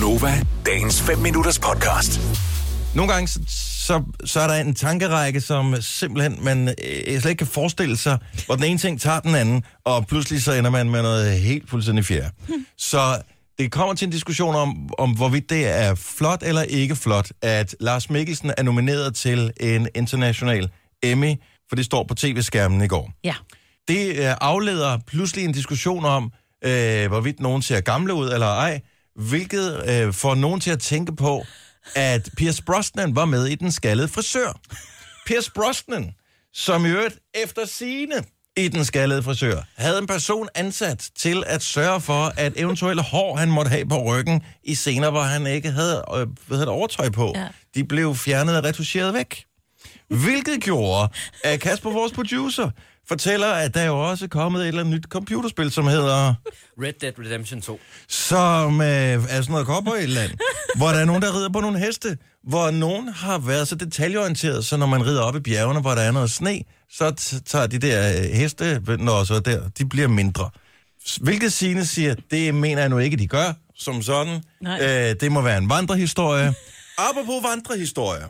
Gunova, dagens 5 minutters podcast. Nogle gange, så, så, er der en tankerække, som simpelthen man øh, slet ikke kan forestille sig, hvor den ene ting tager den anden, og pludselig så ender man med noget helt fuldstændig fjerde. Så det kommer til en diskussion om, om, hvorvidt det er flot eller ikke flot, at Lars Mikkelsen er nomineret til en international Emmy, for det står på tv-skærmen i går. Ja. Det øh, afleder pludselig en diskussion om, øh, hvorvidt nogen ser gamle ud eller ej, hvilket øh, får nogen til at tænke på, at Pierce Brosnan var med i Den Skaldede Frisør. Pierce Brosnan, som i øvrigt efter sine i Den Skaldede Frisør, havde en person ansat til at sørge for, at eventuelle hår, han måtte have på ryggen i scener, hvor han ikke havde øh, hvad hedder overtøj på, Ja. de blev fjernet og retuscheret væk. Hvilket gjorde, at Kasper, vores producer, fortæller, at der er jo også kommet et eller andet nyt computerspil, som hedder, Red Dead Redemption 2. som øh, er sådan noget cowboy land, hvor der er nogen, der rider på nogle heste, hvor nogen har været så detaljeorienteret, så når man rider op i bjergene, hvor der er noget sne, så t- tager de der øh, heste, når så der, de bliver mindre. Hvilket Signe siger, det mener jeg nu ikke, de gør, som sådan. Nej. Øh, det må være en vandrehistorie. Apropos vandrehistorier.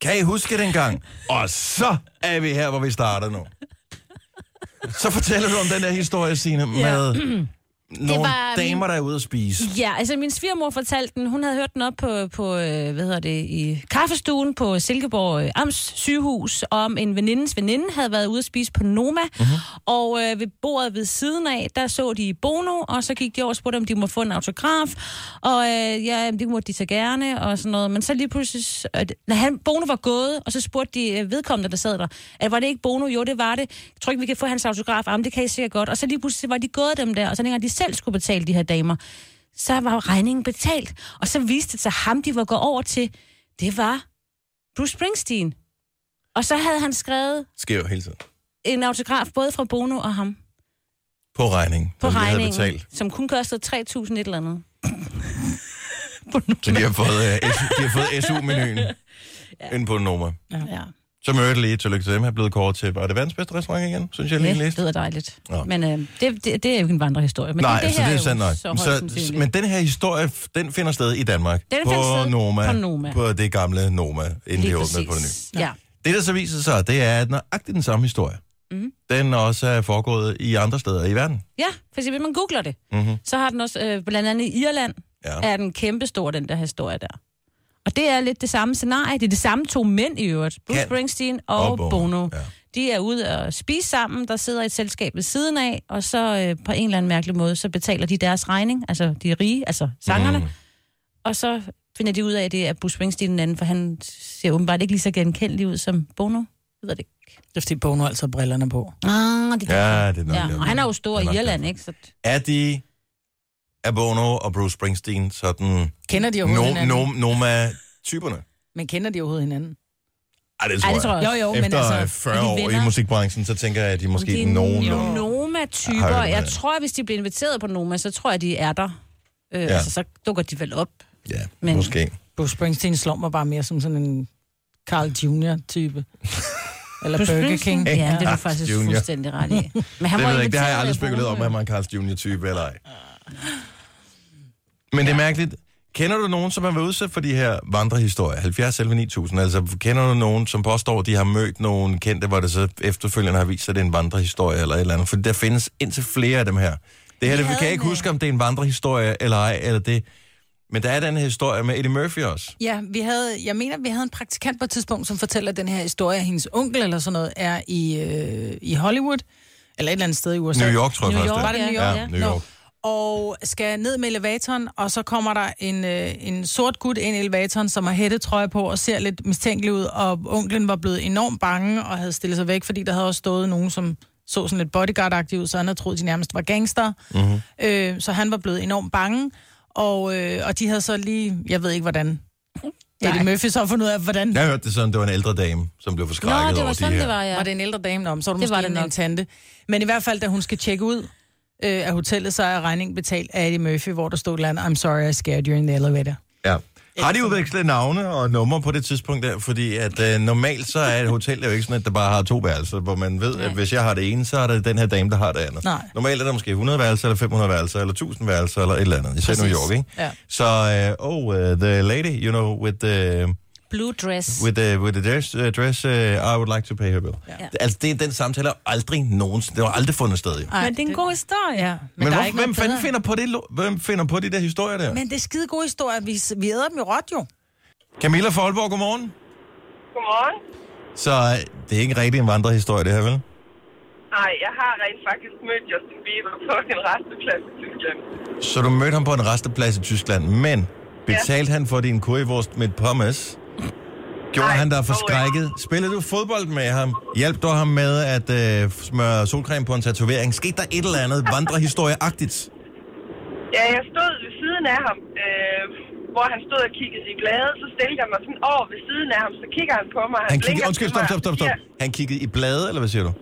Kan I huske den gang? Og så er vi her, hvor vi starter nu. Så fortæller du om den der historie, Signe, med nogle var, damer, der er ude at spise. Ja, altså min svigermor fortalte den, hun havde hørt den op på, på øh, hvad hedder det, i kaffestuen på Silkeborg øh, Amts sygehus, om en venindes veninde havde været ude at spise på Noma, uh-huh. og øh, ved bordet ved siden af, der så de Bono, og så gik de over og spurgte, om de måtte få en autograf, og øh, ja, det måtte de så gerne, og sådan noget, men så lige pludselig, øh, når han, Bono var gået, og så spurgte de øh, vedkommende, der sad der, at var det ikke Bono? Jo, det var det. Jeg tror ikke, vi kan få hans autograf. Jamen, det kan I sikkert godt. Og så lige pludselig var de gået dem der, og så dengang de selv skulle betale de her damer, så var regningen betalt. Og så viste det sig, at ham, de var gået over til, det var Bruce Springsteen. Og så havde han skrevet jo hele tiden. en autograf både fra Bono og ham På regning. på som de havde regningen, betalt. som kun kostede 3.000 et eller andet. Så de har fået, uh, SU, de har fået SU-menuen ja. ind på Noma. Ja. Så mødte lige tillykke til dem, har blevet kåret til, var det verdens bedste restaurant igen, synes jeg lige Det læste. lyder dejligt. Nå. Men øh, det, det, det er jo ikke en vandrehistorie. Men Nej, det, det så her det er sandt nok. Så Så, men den her historie, den finder sted i Danmark. Den på, sted Noma, på Noma. På det gamle Noma, inden det åbnede på det nye. præcis. Ja. Det, der så viser sig, det er, at nøjagtigt den samme historie. Mhm. Den også er foregået i andre steder i verden. ja, for hvis man googler det, Mm-hmm. så har den også, øh, blandt andet i Irland, Ja. er den kæmpestor, den der historie der. Og det er lidt det samme scenarie. Det er det samme to mænd i øvrigt. Bruce Kan- Springsteen og, og Bono, Bono. ja. De er ude og spise sammen. Der sidder et selskab ved siden af, og så øh, på en eller anden mærkelig måde, så betaler de deres regning, altså de er rige, altså sangerne. Mm. Og så finder de ud af, at det er Bruce Springsteen den anden, for han ser åbenbart ikke lige så genkendelig ud som Bono. Jeg ved det ikke. Det er fordi Bono altid har brillerne på. Ah, det er Ja, det er nok ja. Og han er jo stor er i Irland, ikke? Så Er de, er Bono og Bruce Springsteen sådan Kender de overhovedet no, hinanden? no, Noma-typerne? Men kender de overhovedet hinanden? Ej, det Ej, det tror jeg Jo, jo, Efter men altså... 40 er de år i venner? musikbranchen, så tænker jeg, at de måske de er nogenlunde... jo Noma-typer. jeg Jeg tror, at hvis de bliver inviteret på Noma, så tror jeg, de er der. Øh, Ja. ja. Altså, så dukker de vel op. Ja, Men- måske. Bruce Springsteen slår mig bare mere som sådan en Carl Jr.-type. Eller Bruce Burger Springsteen? King. Ja, det er du faktisk Junior. fuldstændig ret i. Men han Det, var ved jeg ikke, det har jeg aldrig spekuleret om, at man er en Carl's Jr.-type eller ej. Men det er mærkeligt. Kender du nogen, som har været udsat for de her vandrehistorier? 70 11 9000. Altså, kender du nogen, som påstår, at de har mødt nogen kendte, hvor det så efterfølgende har vist sig, at det er en vandrehistorie eller et eller andet? For der findes indtil flere af dem her. Det her, Vi det, kan ikke en, huske, om det er en vandrehistorie eller ej, eller det. Men der er den her historie med Eddie Murphy også. Ja, vi havde, jeg mener, vi havde en praktikant på et tidspunkt, som fortæller den her historie. Hendes onkel eller sådan noget er i, øh, i Hollywood, eller et eller andet sted i USA. New York, tror jeg New faktisk. York, Var det New York? Ja, ja. New. York. Og skal ned med elevatoren, og så kommer der en, øh, en sort gut ind i elevatoren, som har hættetrøje på og ser lidt mistænkelig ud, og onklen var blevet enormt bange og havde stillet sig væk, fordi der havde også stået nogen, som så sådan lidt bodyguard ud, så han havde troet, de nærmest var gangster. Mm-hmm. Øh, så han var blevet enormt bange, og, øh, og de havde så lige, jeg ved ikke hvordan, Eddie Murphy så fundet ud af, hvordan... Jeg hørte det sådan, det var en ældre dame, som blev Nå, forskrækket det var over sådan, de her. det var, ja. Var det en ældre dame om, så var det, Det måske var det en, en tante. Men i hvert fald, da hun skal tjekke ud øh, af hotellet, så er regningen betalt af Eddie Murphy, hvor der stod et andet, I'm sorry, I scared you in the elevator. Ja. Har de udvekslet navne og numre på det tidspunkt der? Fordi at øh, normalt så er et hotel jo ikke sådan, at der bare har to værelser, hvor man ved, at hvis jeg har det ene, så er det den her dame, der har det andet. Nej. Normalt er der måske 100 værelser, eller 500 værelser, eller 1000 værelser, eller et eller andet. Især i New. York, ikke? Ja. Så, øh, oh, uh, the lady, you know, with the... Blue dress. With the, with the dress, uh, dress uh, I would like to pay her bill. Ja. Altså, det, den samtale har aldrig nogensinde, det har aldrig fundet sted. Jo. Ej, Men det er en god historie. Ja, men, Men der er hvor, ikke hvem fanden finder på, det, hvem finder på de der historier der? Men det er skide gode historier. Vi, vi æder dem jo råt jo. Camilla Folborg, godmorgen. Godmorgen. Så øh, det er ikke rigtig en vandrehistorie, det her, vel? Nej, jeg har rent faktisk mødt Justin Bieber på en resteplads i Tyskland. Så du mødte ham på en resteplads i Tyskland, men betalte han for din currywurst med pommes? Gjorde Nej, han dig forskrækket? Spillede du fodbold med ham? Hjalp du ham med at øh, smøre solcreme på en tatovering? Skete der et eller andet vandrehistorieagtigt? Ja, jeg stod ved siden af ham, øh, hvor han stod og kiggede i bladet. Så stillede jeg mig sådan over ved siden af ham, så kigger han på mig. Han blinker kiggede, undskyld, stop, stop, stop, stop. Han kiggede i blade, eller hvad siger du?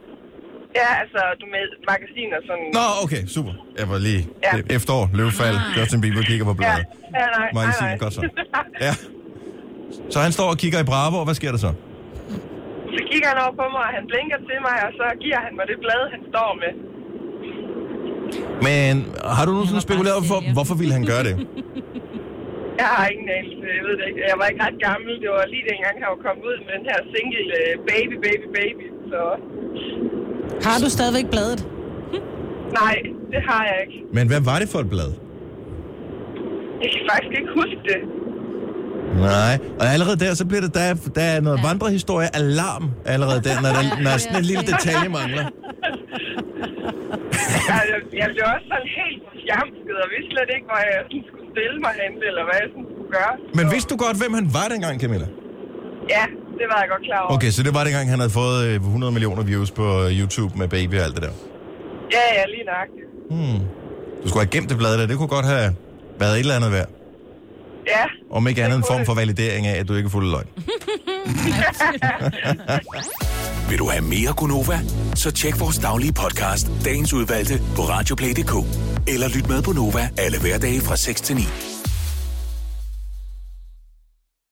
Ja, altså, du med magasiner sådan. Nå, okay, super. Jeg var lige Ja. ja. efterår, løvefald, Justin Bieber kigger på Ja, bladet. ja nej, nej, Magasiner, nej. godt så. Ja. Så han står og kigger i Bravo, og hvad sker der så? så kigger han over på mig, og han blinker til mig, og så giver han mig det blad, han står med. Men har du nogensinde spekuleret for, hvorfor ville han gøre det? Jeg har ingen anelse, jeg ved det ikke. Jeg var ikke ret gammel. Det var lige dengang, han var kommet ud med den her single øh, Baby, Baby, Baby. Så Har du stadigvæk bladet? nej, det har jeg ikke. Men hvad var det for et blad? Jeg kan faktisk ikke huske det. Nej, og allerede der, så bliver det, der, er- der er noget vandrehistorie alarm allerede der, når, der, når sådan en lille detalje mangler. Jeg, jeg, jeg blev også sådan helt fjamsket, og vidste slet ikke, hvor jeg sådan skulle stille mig hen, eller hvad jeg sådan skulle gøre. Men Så- vidste du godt, hvem han var dengang, Camilla? Ja, det var jeg godt klar over. Okay, så det var dengang, han havde fået øh, 100 millioner views på øh, YouTube med Baby og alt det der. Ja, ja, lige nøjagtigt. Du skulle have gemt det blad der. Det kunne godt have været et eller andet værd. Ja, Om ikke andet en form for validering af, at du ikke er fuld løgn. Vil du have mere Gunova? Så tjek vores daglige podcast, dagens udvalgte, på radioplay.dk. Eller lyt med på Nova alle hverdage fra 6 til 9.